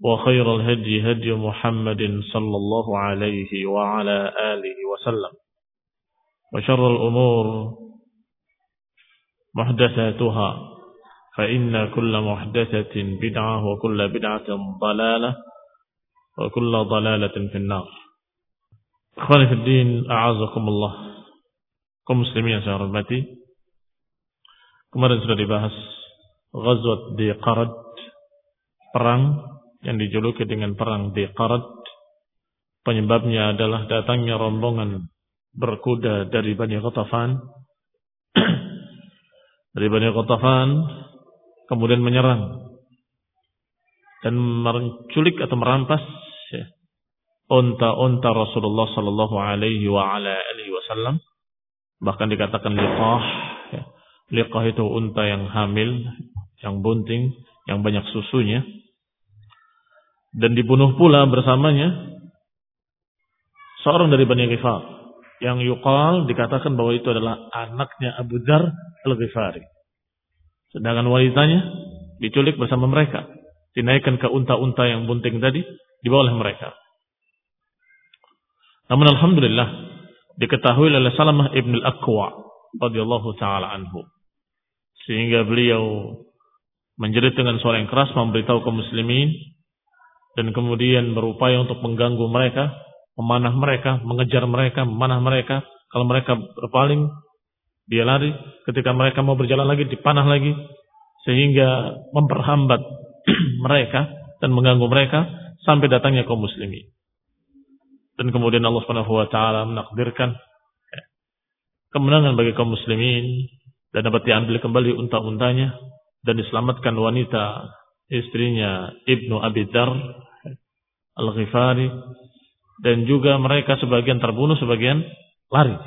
وخير الهدي هدي محمد صلى الله عليه وعلى آله وسلم. وشر الأمور محدثاتها فإن كل محدثة بدعة وكل بدعة ضلالة وكل ضلالة في النار. أخواني في الدين أعزكم الله. kaum muslimin yang saya hormati kemarin sudah dibahas Ghazwat di Qarad perang yang dijuluki dengan perang di Qarad penyebabnya adalah datangnya rombongan berkuda dari Bani Qatafan. Dari Bani Qatafan kemudian menyerang dan menculik atau merampas ya, onta-onta Rasulullah sallallahu alaihi wa ala alihi wasallam. Bahkan dikatakan liqah ya. liqah itu unta yang hamil yang bunting yang banyak susunya dan dibunuh pula bersamanya seorang dari Bani Ghifar yang yuqal dikatakan bahwa itu adalah anaknya Abu Dhar Al-Ghifari. Sedangkan wanitanya diculik bersama mereka, dinaikkan ke unta-unta yang bunting tadi dibawa oleh mereka. Namun alhamdulillah diketahui oleh Salamah Ibn Al-Aqwa radhiyallahu taala anhu sehingga beliau menjerit dengan suara yang keras memberitahu kaum muslimin dan kemudian berupaya untuk mengganggu mereka, memanah mereka, mengejar mereka, memanah mereka. Kalau mereka berpaling, dia lari. Ketika mereka mau berjalan lagi, dipanah lagi. Sehingga memperhambat mereka dan mengganggu mereka sampai datangnya kaum muslimin. Dan kemudian Allah Subhanahu wa taala menakdirkan kemenangan bagi kaum muslimin dan dapat diambil kembali unta-untanya dan diselamatkan wanita istrinya Ibnu Abi Dar Al-Ghifari dan juga mereka sebagian terbunuh sebagian lari.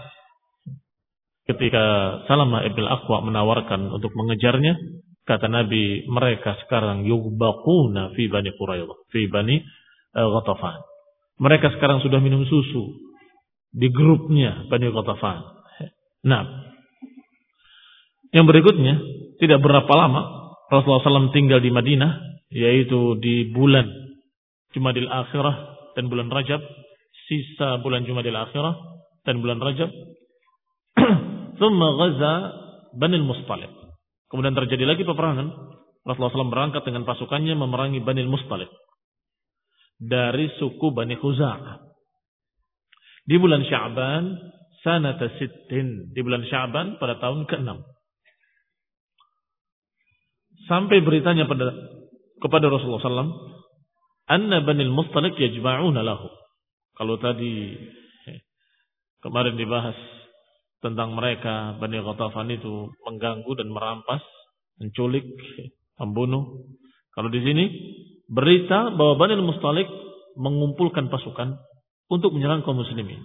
Ketika Salamah Ibn Aqwa menawarkan untuk mengejarnya kata Nabi mereka sekarang yugbaquna fi Bani Quraidah fi Bani uh, Ghatafan. Mereka sekarang sudah minum susu di grupnya Bani Ghatafan. Nah yang berikutnya tidak berapa lama Rasulullah SAW tinggal di Madinah, yaitu di bulan Jumadil Akhirah dan bulan Rajab, sisa bulan Jumadil Akhirah dan bulan Rajab. Thumma ghaza Banil Mustalib. Kemudian terjadi lagi peperangan. Rasulullah SAW berangkat dengan pasukannya memerangi Banil Mustalib. Dari suku Bani Khuza'ah. Di bulan Sya'ban, sanata sittin. Di bulan Sya'ban pada tahun ke-6. Sampai beritanya pada kepada Rasulullah SAW, anna banil mustalik yajma'una lahu. Kalau tadi kemarin dibahas tentang mereka Bani Ghatafan itu mengganggu dan merampas, menculik, membunuh. Kalau di sini berita bahwa Bani Mustalik mengumpulkan pasukan untuk menyerang kaum muslimin.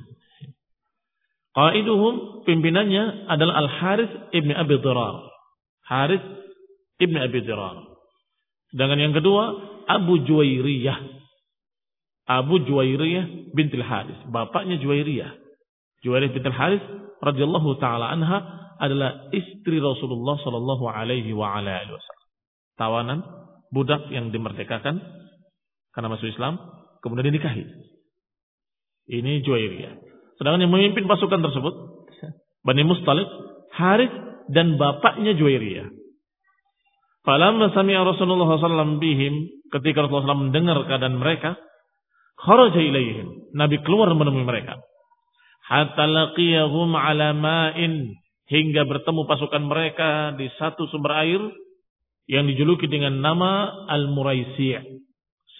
Qaiduhum pimpinannya adalah Al-Harith ibn Abi Dirar. Harith ibn Abi Dirar. Sedangkan yang kedua Abu Juwairiyah. Abu Juwairiyah bintil Harith. Bapaknya Juwairiyah. Juwairiyah bintil Harith radhiyallahu taala anha adalah istri Rasulullah sallallahu alaihi wa ala alihi wasallam. Tawanan budak yang dimerdekakan karena masuk Islam kemudian dinikahi. Ini Juwairiyah. Sedangkan yang memimpin pasukan tersebut Bani Mustalik, Harith dan bapaknya Juwairiyah. Falamma sami'a Rasulullah SAW bihim ketika Rasulullah SAW mendengar keadaan mereka, kharaja ilaihim. Nabi keluar menemui mereka. Hatta laqiyahum ala ma'in hingga bertemu pasukan mereka di satu sumber air yang dijuluki dengan nama Al-Muraisi'.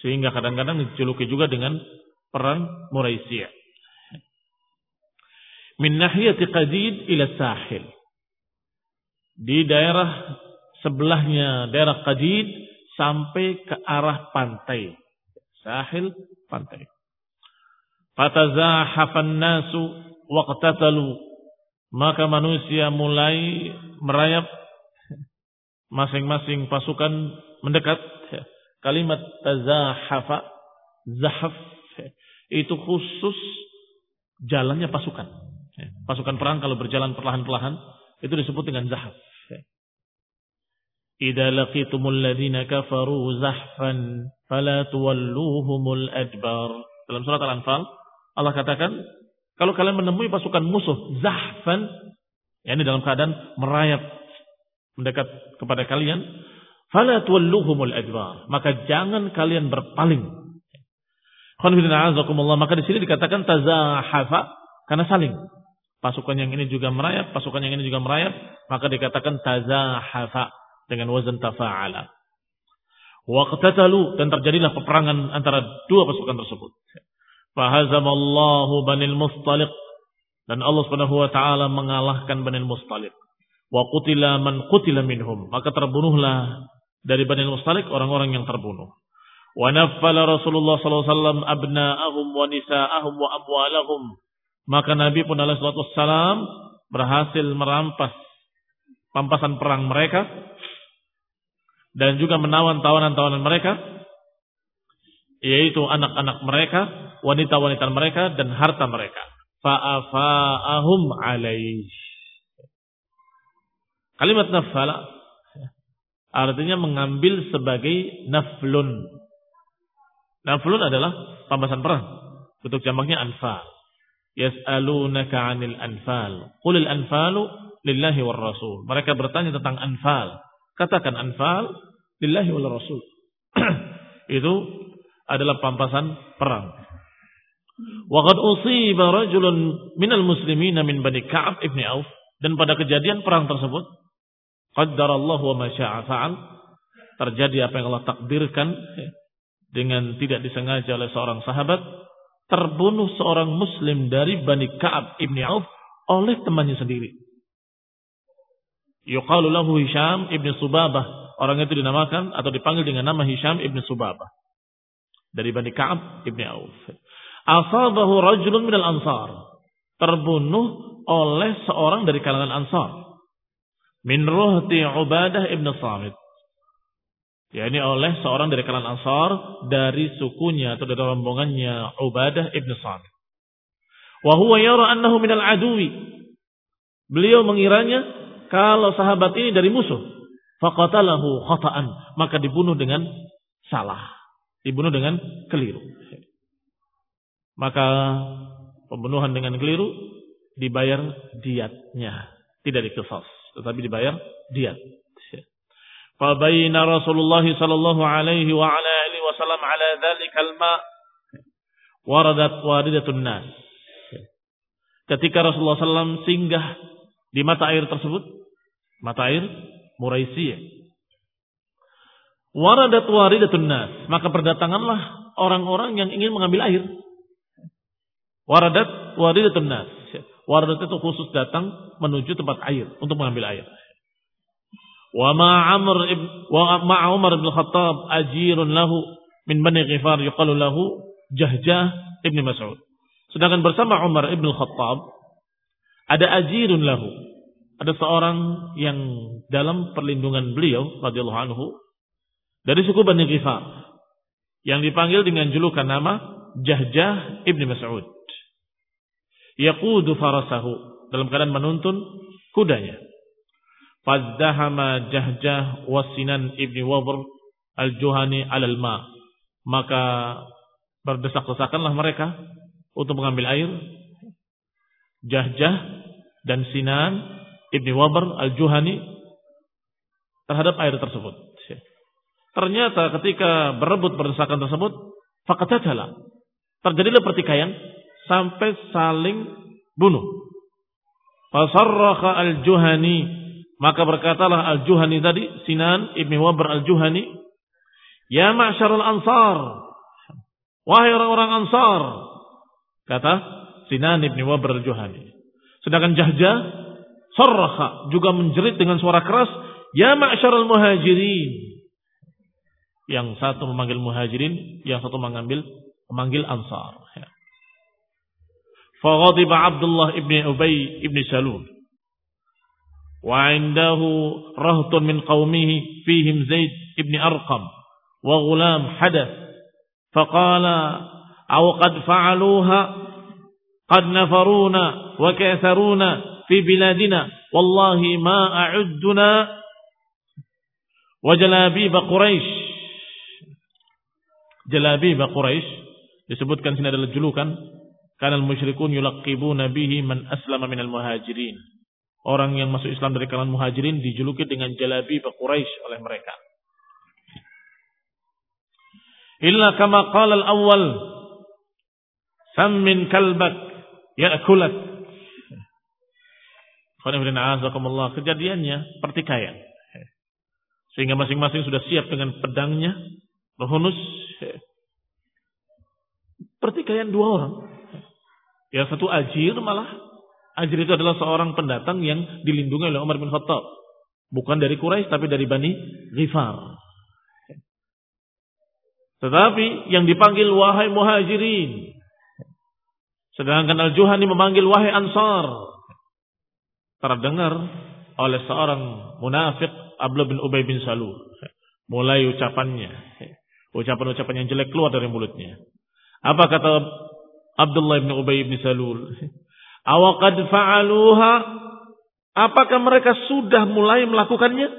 Sehingga kadang-kadang dijuluki juga dengan perang Muraisi' min nahiyati Qadid ila Sahil. Di daerah sebelahnya daerah Qadid sampai ke arah pantai. Sahil pantai. Fatazahafan nasu waqtatalu. Maka manusia mulai merayap masing-masing pasukan mendekat. Kalimat tazahafa, zahaf itu khusus jalannya pasukan. Pasukan perang kalau berjalan perlahan-perlahan itu disebut dengan zahaf. Idza laqitumul ladzina kafaru zahfan fala tuwalluhumul adbar. Dalam surat Al-Anfal Allah katakan kalau kalian menemui pasukan musuh zahfan yakni dalam keadaan merayap mendekat kepada kalian fala tuwalluhumul adbar maka jangan kalian berpaling. Maka di sini dikatakan tazahafa karena saling pasukan yang ini juga merayap, pasukan yang ini juga merayap, maka dikatakan tazahafa dengan wazan tafa'ala. Waqtatalu dan terjadilah peperangan antara dua pasukan tersebut. Fahazamallahu banil mustaliq dan Allah Subhanahu wa taala mengalahkan banil mustaliq. Wa qutila man qutila minhum, maka terbunuhlah dari banil mustaliq orang-orang yang terbunuh. Wa naffala Rasulullah sallallahu alaihi wasallam abna'ahum wa nisa'ahum wa amwalahum maka Nabi pun alaihi salam berhasil merampas pampasan perang mereka dan juga menawan tawanan-tawanan mereka yaitu anak-anak mereka, wanita-wanita mereka dan harta mereka. Fa'afa'ahum alaih. Kalimat nafala artinya mengambil sebagai naflun. Naflun adalah pampasan perang. Bentuk jamaknya anfal yas'alunaka 'anil anfal. Qulil anfalu lillahi war rasul. Mereka bertanya tentang anfal. Katakan anfal lillahi wal rasul. Itu adalah pampasan perang. Wa qad usiba rajulun minal muslimina min Bani Ka'ab ibni Auf dan pada kejadian perang tersebut qaddarallahu wa ma syaa fa'al terjadi apa yang Allah takdirkan dengan tidak disengaja oleh seorang sahabat terbunuh seorang muslim dari Bani Ka'ab ibni Auf oleh temannya sendiri. Yuqalu lahu Hisham ibni Subabah. Orang itu dinamakan atau dipanggil dengan nama Hisham ibni Subabah. Dari Bani Ka'ab ibni Auf. Asabahu rajulun minal ansar. Terbunuh oleh seorang dari kalangan ansar. Min ruhti Ubadah ibn Samit Ya ini oleh seorang dari kalangan Ansar dari sukunya atau dari rombongannya Ubadah ibn Samit. Wa huwa yara annahu minal adui. Beliau mengiranya kalau sahabat ini dari musuh. Faqatalahu khata'an. Maka dibunuh dengan salah. Dibunuh dengan keliru. Maka pembunuhan dengan keliru dibayar diatnya. Tidak dikesas. Tetapi dibayar diat. فبين رسول الله صلى الله عليه وعلى آله وسلم على ذلك الماء وردت واردة الناس ketika Rasulullah SAW singgah di mata air tersebut mata air Muraisiyah waradat waridatun nas maka berdatanganlah orang-orang yang ingin mengambil air waradat waridatun nas Waradat itu khusus datang menuju tempat air untuk mengambil air. Wa ma Amr ibn wa ma Umar bin Khattab ajirun lahu min Bani Ghifar yuqalu lahu Jahjah ibn Mas'ud. Sedangkan bersama Umar ibn Khattab ada ajirun lahu. Ada seorang yang dalam perlindungan beliau radhiyallahu anhu dari suku Bani Ghifar yang dipanggil dengan julukan nama Jahjah ibn Mas'ud yaqudu farasahu dalam keadaan menuntun kudanya. Fazdahama Jahjah wasinan ibni Wabr al-Juhani alal ma. Maka berdesak-desakanlah mereka untuk mengambil air. Jahjah dan Sinan ibni Wabr al-Juhani terhadap air tersebut. Ternyata ketika berebut berdesakan tersebut, fakatatalah. Terjadilah pertikaian sampai saling bunuh. Fasarraha al-Juhani maka berkatalah al-Juhani tadi Sinan ibni Wabr al-Juhani Ya al ansar Wahai orang-orang ansar Kata Sinan ibni Wabr al-Juhani Sedangkan Jahja Sarraha juga menjerit dengan suara keras Ya al muhajirin Yang satu memanggil muhajirin Yang satu mengambil memanggil ansar فغضب عبد الله ابن أبي ابن سلول وعنده رهط من قومه فيهم زيد ابن أرقم وغلام حدث فقال أو قد فعلوها قد نفرونا fi biladina wallahi ma a'udduna wa jalabib quraish jalabib quraish disebutkan sini adalah julukan. karena musyrikun yulaqibuna bihi man aslama minal muhajirin orang yang masuk Islam dari kalangan muhajirin dijuluki dengan jalabi quraish oleh mereka. illa kama qala al-awwal sammin kalbak ya'kulak Kejadiannya pertikaian. Sehingga masing-masing sudah siap dengan pedangnya, berhunus. Pertikaian dua orang. Yang satu ajir malah. Ajir itu adalah seorang pendatang yang dilindungi oleh Umar bin Khattab. Bukan dari Quraisy tapi dari Bani Ghifar. Tetapi yang dipanggil wahai muhajirin. Sedangkan Al-Juhani memanggil wahai ansar. Terdengar oleh seorang munafik Abdullah bin Ubay bin Salul. Mulai ucapannya. Ucapan-ucapan yang jelek keluar dari mulutnya. Apa kata Abdullah bin Ubay bin Salul. Awaqad fa'aluha? Apakah mereka sudah mulai melakukannya?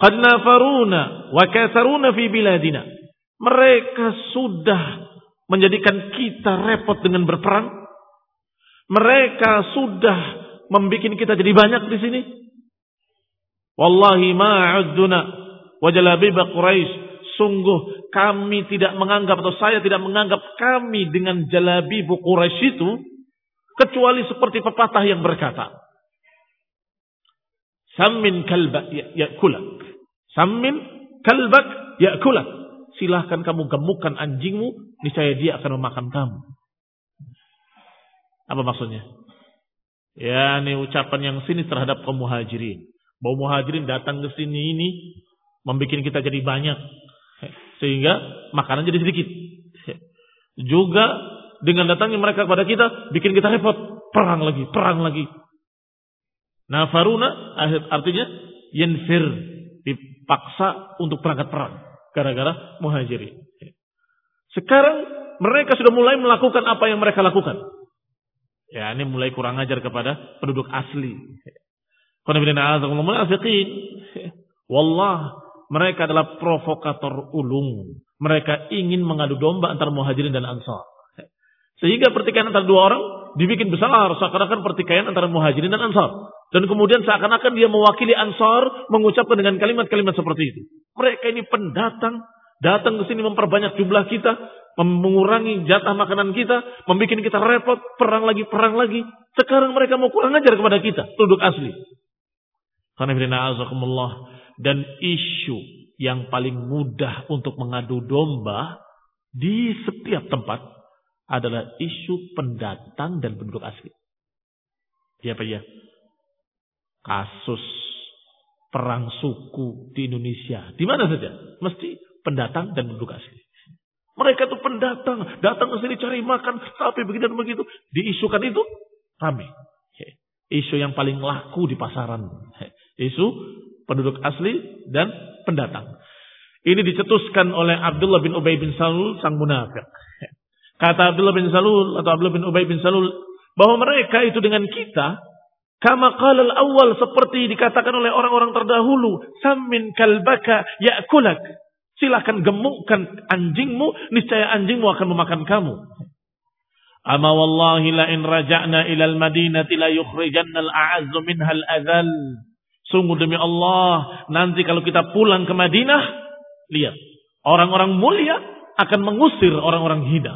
Qad nafaruna wa kasaruna fi biladina. Mereka sudah menjadikan kita repot dengan berperang. Mereka sudah membuat kita jadi banyak di sini. Wallahi ma'udduna wa jalabiba Quraisy Sungguh kami tidak menganggap atau saya tidak menganggap kami dengan jalabi Quraisy itu kecuali seperti pepatah yang berkata Samin kalbak kulak. Samin kalbak kulak. Silahkan kamu gemukkan anjingmu, niscaya dia akan memakan kamu. Apa maksudnya? Ya, ini ucapan yang sini terhadap kaum muhajirin. Bahwa muhajirin datang ke sini ini membuat kita jadi banyak. Sehingga makanan jadi sedikit. Juga dengan datangnya mereka kepada kita, bikin kita repot. Perang lagi, perang lagi. Nah faruna artinya yenfir. Dipaksa untuk berangkat perang. Gara-gara muhajirin. Sekarang mereka sudah mulai melakukan apa yang mereka lakukan. Ya ini mulai kurang ajar kepada penduduk asli. Wallah mereka adalah provokator ulung. Mereka ingin mengadu domba antara muhajirin dan ansar. Sehingga pertikaian antara dua orang dibikin besar seakan-akan pertikaian antara muhajirin dan ansar. Dan kemudian seakan-akan dia mewakili ansar mengucapkan dengan kalimat-kalimat seperti itu. Mereka ini pendatang, datang ke sini memperbanyak jumlah kita, mengurangi jatah makanan kita, membuat kita repot, perang lagi, perang lagi. Sekarang mereka mau kurang ajar kepada kita, tunduk asli. Dan isu yang paling mudah untuk mengadu domba di setiap tempat adalah isu pendatang dan penduduk asli. Ya apa ya? Kasus perang suku di Indonesia. Di mana saja? Mesti pendatang dan penduduk asli. Mereka itu pendatang, datang ke sini cari makan, tapi begitu dan begitu. Diisukan itu, rame. Isu yang paling laku di pasaran. Isu penduduk asli dan pendatang. Ini dicetuskan oleh Abdullah bin Ubay bin Salul sang munafik. Kata Abdullah bin Salul atau Abdullah bin Ubay bin Salul bahwa mereka itu dengan kita kama qala awal seperti dikatakan oleh orang-orang terdahulu, samin kalbaka ya'kulak. Silakan gemukkan anjingmu, niscaya anjingmu akan memakan kamu. Ama wallahi la in raja'na ila al-madinati la yukhrijanna al-a'azzu minha al-adhal. Sungguh demi Allah, nanti kalau kita pulang ke Madinah, lihat, orang-orang mulia akan mengusir orang-orang hina.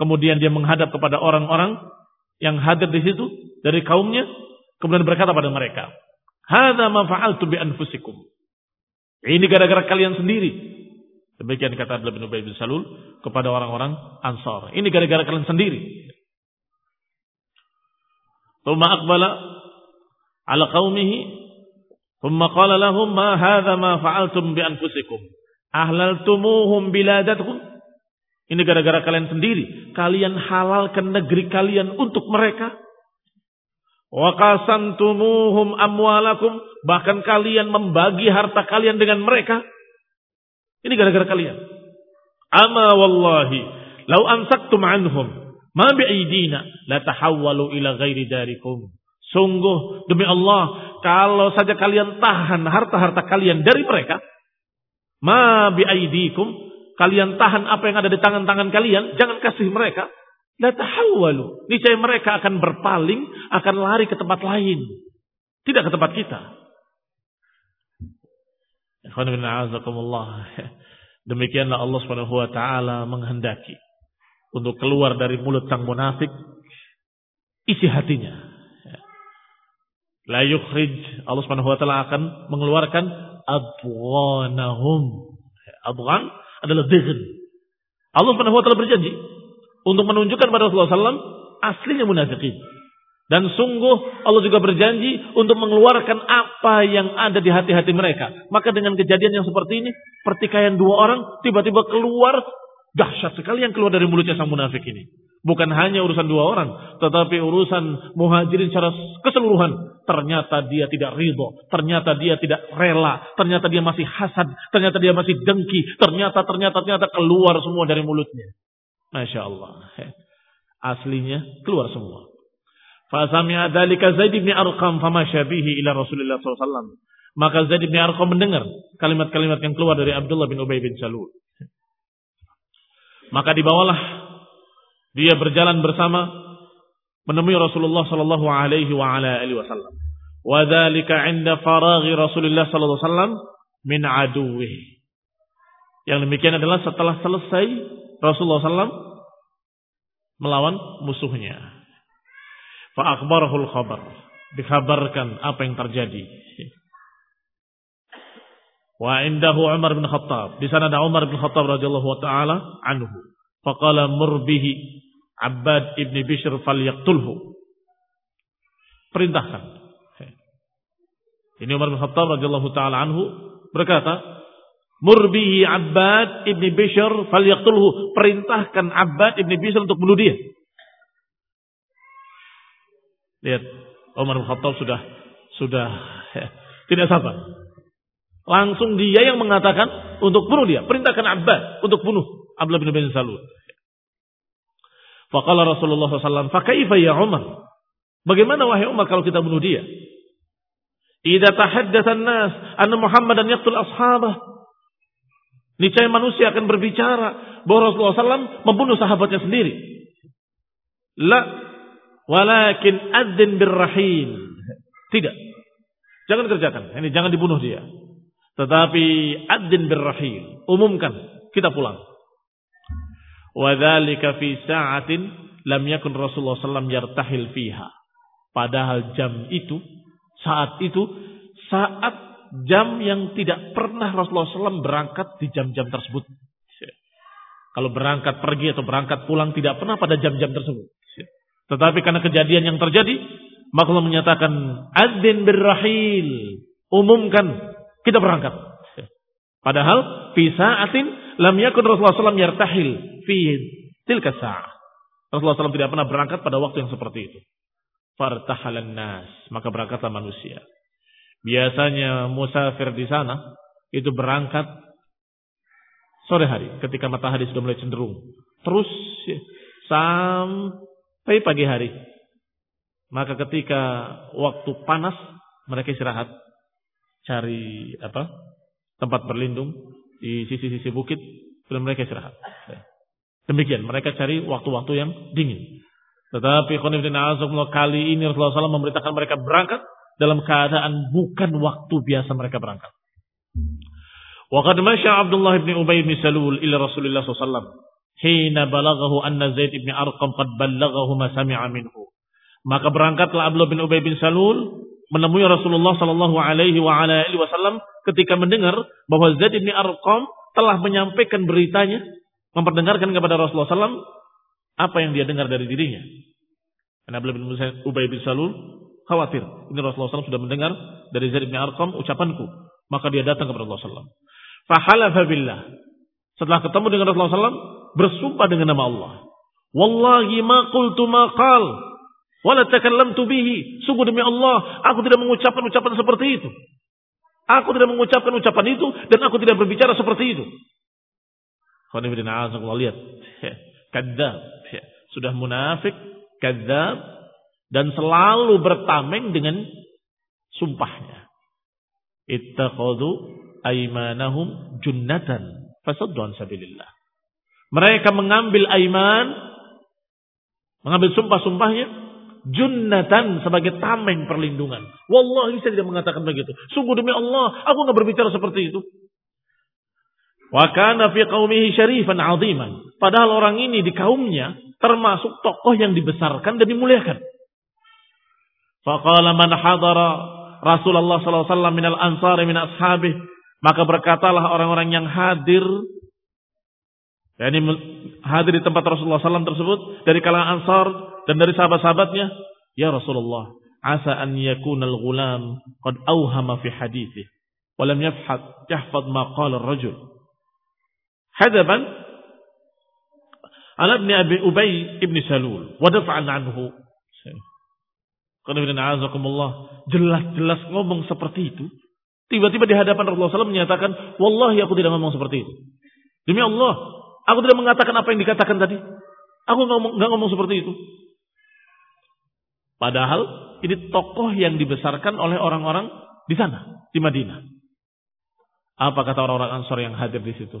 Kemudian dia menghadap kepada orang-orang yang hadir di situ dari kaumnya kemudian berkata pada mereka, "Hadza ma fa'altu bi anfusikum." Ini gara-gara kalian sendiri. Demikian kata Abdullah bin Ubay bin Salul kepada orang-orang Ansar. Ini gara-gara kalian sendiri. Thumma aqbala ala qaumihi thumma qala lahum ma hadza ma fa'altum bi anfusikum. Ahlaltumuhum biladatkum ini gara-gara kalian sendiri. Kalian halalkan negeri kalian untuk mereka. Wa qasantumuhum amwalakum. Bahkan kalian membagi harta kalian dengan mereka. Ini gara-gara kalian. Ama wallahi. Lau ansaktum anhum. Ma bi'idina. La tahawwalu ila ghairi darikum. Sungguh demi Allah. Kalau saja kalian tahan harta-harta kalian dari mereka. Ma bi'aidikum kalian tahan apa yang ada di tangan-tangan kalian, jangan kasih mereka. La. Niscaya mereka akan berpaling, akan lari ke tempat lain. Tidak ke tempat kita. Demikianlah Allah Subhanahu wa taala menghendaki untuk keluar dari mulut sang munafik isi hatinya. La yukhrij Allah Subhanahu wa taala akan mengeluarkan adwanahum. Adwan adalah dhihn. Allah Subhanahu wa taala berjanji untuk menunjukkan pada Rasulullah SAW aslinya munafikin. Dan sungguh Allah juga berjanji untuk mengeluarkan apa yang ada di hati-hati mereka. Maka dengan kejadian yang seperti ini, pertikaian dua orang tiba-tiba keluar dahsyat sekali yang keluar dari mulutnya sang munafik ini. Bukan hanya urusan dua orang, tetapi urusan muhajirin secara keseluruhan. Ternyata dia tidak ridho, ternyata dia tidak rela, ternyata dia masih hasad, ternyata dia masih dengki, ternyata, ternyata, ternyata keluar semua dari mulutnya. Masya Allah. Aslinya keluar semua. Fasami'a dzalika Zaid bin Arqam fama syabihi ila Rasulullah SAW. Maka Zaid bin Arqam mendengar kalimat-kalimat yang keluar dari Abdullah bin Ubay bin Salul. Maka dibawalah dia berjalan bersama menemui Rasulullah sallallahu alaihi wa ala alihi wasallam. Wa dzalika 'inda faraghi Rasulullah sallallahu alaihi wasallam min aduwwi. Yang demikian adalah setelah selesai Rasulullah sallam melawan musuhnya. Fa akhbarahul khabar. Dikabarkan apa yang terjadi. Wa indahu Umar bin Khattab. Di sana ada Umar bin Khattab radhiyallahu taala anhu. Faqala murbihi Abbad ibni Bishr falyaqtulhu. Perintahkan. Ini Umar bin Khattab radhiyallahu taala anhu berkata, Murbihi Abbad ibni Bishr falyaqtulhu. Perintahkan Abbad ibni Bishr untuk bunuh dia. Lihat, Umar bin Khattab sudah sudah ya, tidak sabar. Langsung dia yang mengatakan untuk bunuh dia. Perintahkan Abbad untuk bunuh Abdullah bin bin Salul. Faqala Rasulullah SAW, Fakaifa ya Umar? Bagaimana wahai Umar kalau kita bunuh dia? Idza tahaddatsan nas anna Muhammadan yaqtul ashabah. Niscaya manusia akan berbicara bahwa Rasulullah SAW membunuh sahabatnya sendiri. La, walakin adzin birrahim. Tidak. Jangan kerjakan. Ini jangan dibunuh dia. Tetapi adzin birrahim. Umumkan. Kita pulang. Wadhalika fi sa'atin lam yakun Rasulullah SAW yartahil fiha. Padahal jam itu, saat itu saat jam yang tidak pernah Rasulullah SAW berangkat di jam-jam tersebut. Kalau berangkat pergi atau berangkat pulang tidak pernah pada jam-jam tersebut. Tetapi karena kejadian yang terjadi, maka Allah menyatakan adzin birrahil, umumkan kita berangkat. Padahal fi sa'atin lam yakun Rasulullah SAW yartahil fi tilka sa'ah. Rasulullah SAW tidak pernah berangkat pada waktu yang seperti itu. Fartahalan nas, maka berangkatlah manusia. Biasanya musafir di sana itu berangkat sore hari ketika matahari sudah mulai cenderung. Terus sampai pagi hari. Maka ketika waktu panas mereka istirahat cari apa? tempat berlindung di sisi-sisi bukit dan mereka istirahat. Demikian mereka cari waktu-waktu yang dingin. Tetapi kali ini Rasulullah SAW memberitakan mereka berangkat dalam keadaan bukan waktu biasa mereka berangkat. Waqad masya Abdullah bin Ubay bin Salul ila Rasulullah SAW. Hina balaghahu anna Zaid bin Arqam qad ballaghahu ma sami'a minhu. Maka berangkatlah Abdullah bin Ubay bin Salul menemui Rasulullah sallallahu alaihi wasallam ketika mendengar bahwa Zaid bin Arqam telah menyampaikan beritanya, memperdengarkan kepada Rasulullah SAW apa yang dia dengar dari dirinya. Karena Abdullah bin Ubay bin Salul khawatir. Ini Rasulullah SAW sudah mendengar dari Zaid bin Arqam ucapanku. Maka dia datang kepada Rasulullah SAW. Fahalafa. Setelah ketemu dengan Rasulullah SAW, bersumpah dengan nama Allah. Wallahi ma qultu ma qal. Wala takallamtu bihi. Sungguh demi Allah, aku tidak mengucapkan ucapan seperti itu. Aku tidak mengucapkan ucapan itu dan aku tidak berbicara seperti itu. Lihat. Kadzab. Sudah munafik, kadzab, dan selalu bertameng dengan sumpahnya. Ittakhadhu aimanahum junnatan fasaddu an sabilillah. Mereka mengambil aiman, mengambil sumpah-sumpahnya junnatan sebagai tameng perlindungan. Wallahi saya tidak mengatakan begitu. Sungguh demi Allah, aku nggak berbicara seperti itu. Wa kana fi qaumihi syarifan 'aziman. Padahal orang ini di kaumnya termasuk tokoh yang dibesarkan dan dimuliakan. Faqala man hadara Rasulullah sallallahu alaihi wasallam minal ansari min ashabih. Maka berkatalah orang-orang yang hadir yakni hadir di tempat Rasulullah SAW tersebut dari kalangan Ansar dan dari sahabat-sahabatnya, ya Rasulullah, asa an yakuna al-ghulam qad awhama fi hadithi wa lam yafhad yahfad ma qala ar-rajul. Hadaban ala Abi Ubay ibn Salul wa daf'an anhu Jelas-jelas ngomong seperti itu. Tiba-tiba di hadapan Rasulullah SAW menyatakan, Wallahi aku tidak ngomong seperti itu. Demi Allah, aku tidak mengatakan apa yang dikatakan tadi. Aku nggak ngomong, ngomong seperti itu. Padahal ini tokoh yang dibesarkan oleh orang-orang di sana, di Madinah. Apa kata orang-orang Ansor yang hadir di situ?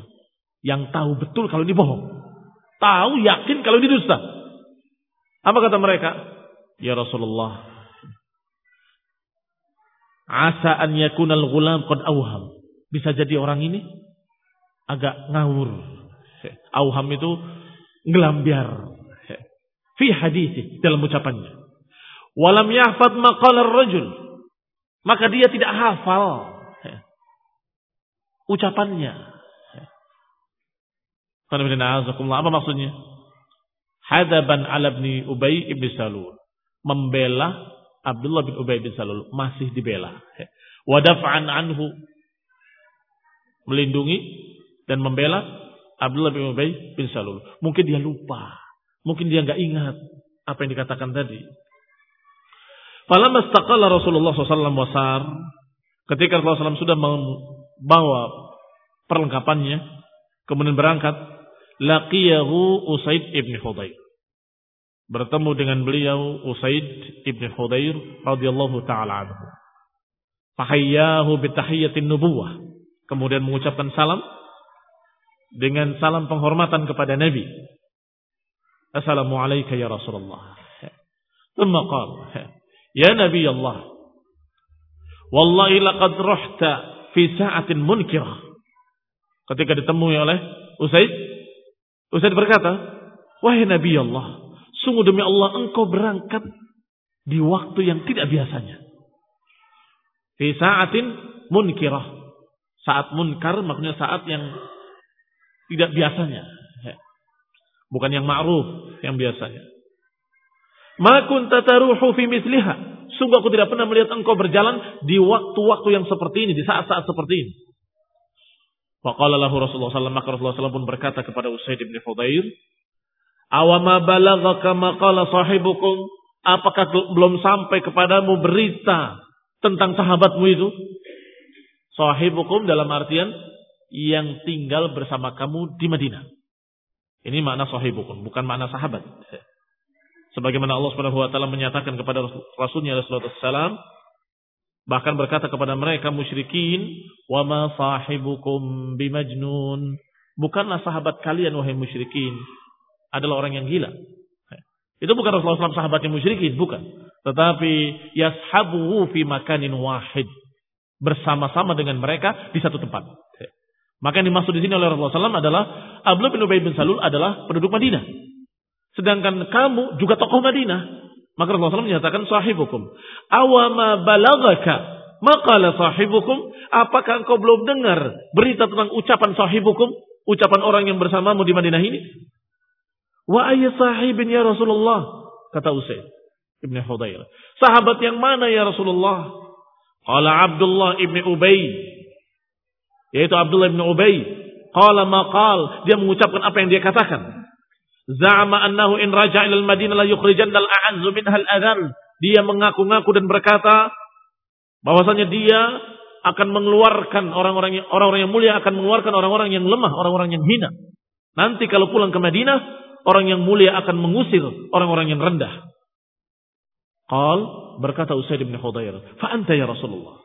Yang tahu betul kalau ini bohong. Tahu, yakin kalau ini dusta. Apa kata mereka? Ya Rasulullah, Asa an yakunal ghulam qad awham. Bisa jadi orang ini agak ngawur. Awham itu ngelambiar. Fi hadisi dalam ucapannya. Walam yahfad maqalar rajul. Maka dia tidak hafal ucapannya. Apa maksudnya? Hadaban ala ibn Ubay ibn Salul. Membela Abdullah bin Ubay bin Salul masih dibela. Wadaf'an anhu melindungi dan membela Abdullah bin Ubay bin Salul. Mungkin dia lupa, mungkin dia nggak ingat apa yang dikatakan tadi. Falamma istaqala Rasulullah SAW wasar, ketika Rasulullah SAW sudah membawa perlengkapannya, kemudian berangkat, laqiyahu Usaid ibn Hudayr bertemu dengan beliau Usaid ibn Hudair radhiyallahu taala anhu. Fahayyahu bitahiyatin nubuwah. Kemudian mengucapkan salam dengan salam penghormatan kepada Nabi. Assalamualaikum ya Rasulullah. ثم قال يا نبي الله والله لقد رحت في ساعة منكرة ketika ditemui oleh Usaid Usaid berkata wahai Nabi Allah Sungguh demi Allah engkau berangkat di waktu yang tidak biasanya. Fi sa'atin munkirah. Saat munkar maksudnya saat yang tidak biasanya. Bukan yang ma'ruf, yang biasanya. Ma kunta fi misliha. Sungguh aku tidak pernah melihat engkau berjalan di waktu-waktu yang seperti ini, di saat-saat seperti ini. Faqala lahu Rasulullah SAW, maka Rasulullah SAW pun berkata kepada Usaid bin Fudair, Awama balaghaka maqala sahibukum, apakah belum sampai kepadamu berita tentang sahabatmu itu? Sahibukum dalam artian yang tinggal bersama kamu di Madinah. Ini makna sahibukum, bukan makna sahabat. Sebagaimana Allah Subhanahu wa taala menyatakan kepada Rasulnya SAW, bahkan berkata kepada mereka musyrikin, "Wa ma sahibukum bimajnun." Bukanlah sahabat kalian wahai musyrikin adalah orang yang gila. Itu bukan Rasulullah SAW sahabat yang musyrikin, bukan. Tetapi yashabuhu fi makanin wahid. Bersama-sama dengan mereka di satu tempat. Maka yang dimaksud di sini oleh Rasulullah SAW adalah Abdullah bin Ubay bin Salul adalah penduduk Madinah. Sedangkan kamu juga tokoh Madinah. Maka Rasulullah SAW menyatakan sahibukum. Awama balagaka maqala sahibukum. Apakah engkau belum dengar berita tentang ucapan sahibukum? Ucapan orang yang bersamamu di Madinah ini? Wa ayya sahibin ya Rasulullah? Kata Usaid Ibn Hudayr. Sahabat yang mana ya Rasulullah? Qala Abdullah ibn Ubay yaitu Abdullah bin Ubay. Qala maqal, dia mengucapkan apa yang dia katakan. Za'ama annahu in raja' ila al-Madinah la yukhrijanna al-a'azzu minha al-adhal. Dia mengaku-ngaku dan berkata bahwasanya dia akan mengeluarkan orang-orang yang orang-orang yang mulia akan mengeluarkan orang-orang yang lemah, orang-orang yang hina. Nanti kalau pulang ke Madinah, orang yang mulia akan mengusir orang-orang yang rendah. Qal berkata Usaid bin Khudair, "Fa anta ya Rasulullah?"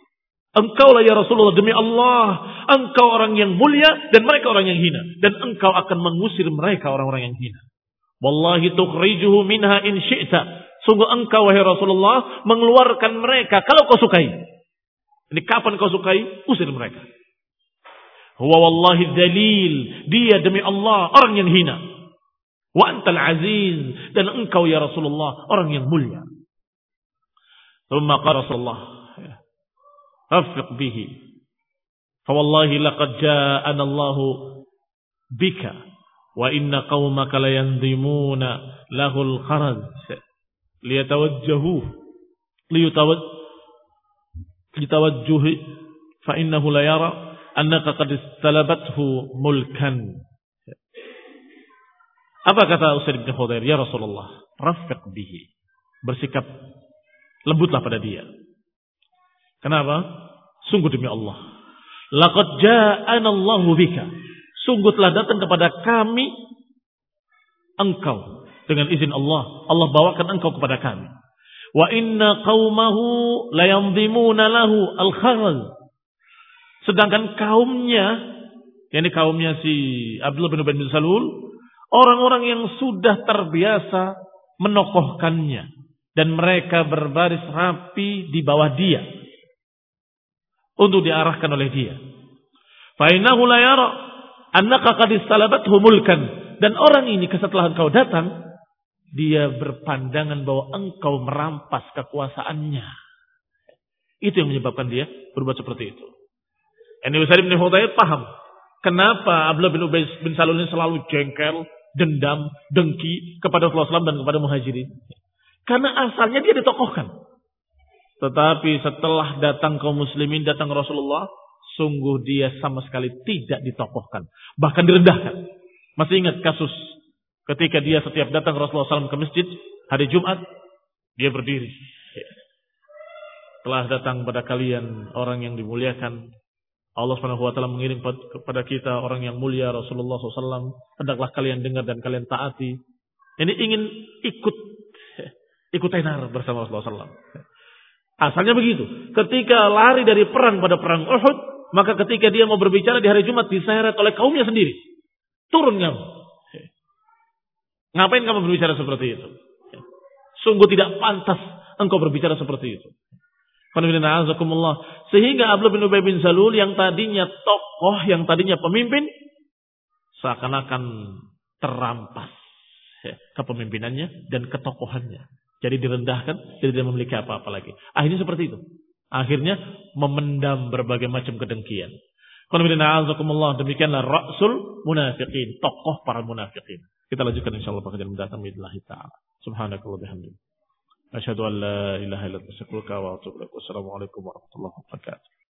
Engkaulah ya Rasulullah demi Allah. Engkau orang yang mulia dan mereka orang yang hina. Dan engkau akan mengusir mereka orang-orang yang hina. Wallahi tukhrijuhu minha in syi'ta. Sungguh engkau wahai Rasulullah mengeluarkan mereka kalau kau sukai. Ini kapan kau sukai? Usir mereka. Huwa wallahi dalil. Dia demi Allah orang yang hina. Wa antal aziz. Dan engkau ya Rasulullah orang yang mulia. Thumma qala Rasulullah أفق به فوالله لقد جاءنا الله بك وإن قومك لينظمون له الخرز ليتوجهوه لتوجه فإنه لا يرى أنك قد استلبته ملكا Apa kata Usaid bin Khudair? Ya Rasulullah, rafiq bihi. Bersikap lembutlah pada dia. Kenapa? Sungguh demi Allah. Laqad ja'ana Allahu bika. Sungguh telah datang kepada kami engkau dengan izin Allah. Allah bawakan engkau kepada kami. Wa inna qaumahu layamdimuna lahu al-kharaz. Sedangkan kaumnya, yakni kaumnya si Abdullah bin Ubay bin Salul, orang-orang yang sudah terbiasa menokohkannya dan mereka berbaris rapi di bawah dia untuk diarahkan oleh dia. Fa'innahu la yara annaka qad istalabathu mulkan dan orang ini setelah engkau datang dia berpandangan bahwa engkau merampas kekuasaannya. Itu yang menyebabkan dia berbuat seperti itu. Ini Usaid bin Hudayr paham kenapa Abdullah bin Ubay bin Salul ini selalu jengkel, dendam, dengki kepada Rasulullah SAW dan kepada muhajirin. Karena asalnya dia ditokohkan. Tetapi setelah datang kaum muslimin, datang Rasulullah, sungguh dia sama sekali tidak ditokohkan. Bahkan direndahkan. Masih ingat kasus ketika dia setiap datang Rasulullah SAW ke masjid, hari Jumat, dia berdiri. Telah datang pada kalian orang yang dimuliakan. Allah Subhanahu wa mengirim kepada kita orang yang mulia Rasulullah SAW. Hendaklah kalian dengar dan kalian taati. Ini ingin ikut ikut tenar bersama Rasulullah SAW. Asalnya begitu. Ketika lari dari perang pada perang Uhud, maka ketika dia mau berbicara di hari Jumat diseret oleh kaumnya sendiri. Turun kamu. Ngapain kamu berbicara seperti itu? Sungguh tidak pantas engkau berbicara seperti itu. Sehingga Abdullah bin Ubay bin Salul yang tadinya tokoh, yang tadinya pemimpin, seakan-akan terampas kepemimpinannya dan ketokohannya. Jadi direndahkan, jadi tidak memiliki apa-apa lagi. Akhirnya seperti itu. Akhirnya memendam berbagai macam kedengkian. Demikianlah Rasul munafiqin. Tokoh para munafiqin. Kita lanjutkan insyaAllah pada mendatang. Bismillah ta'ala. Subhanakallah bihamdika. Asyhadu an la ilaha illa anta wa atubu warahmatullahi wabarakatuh.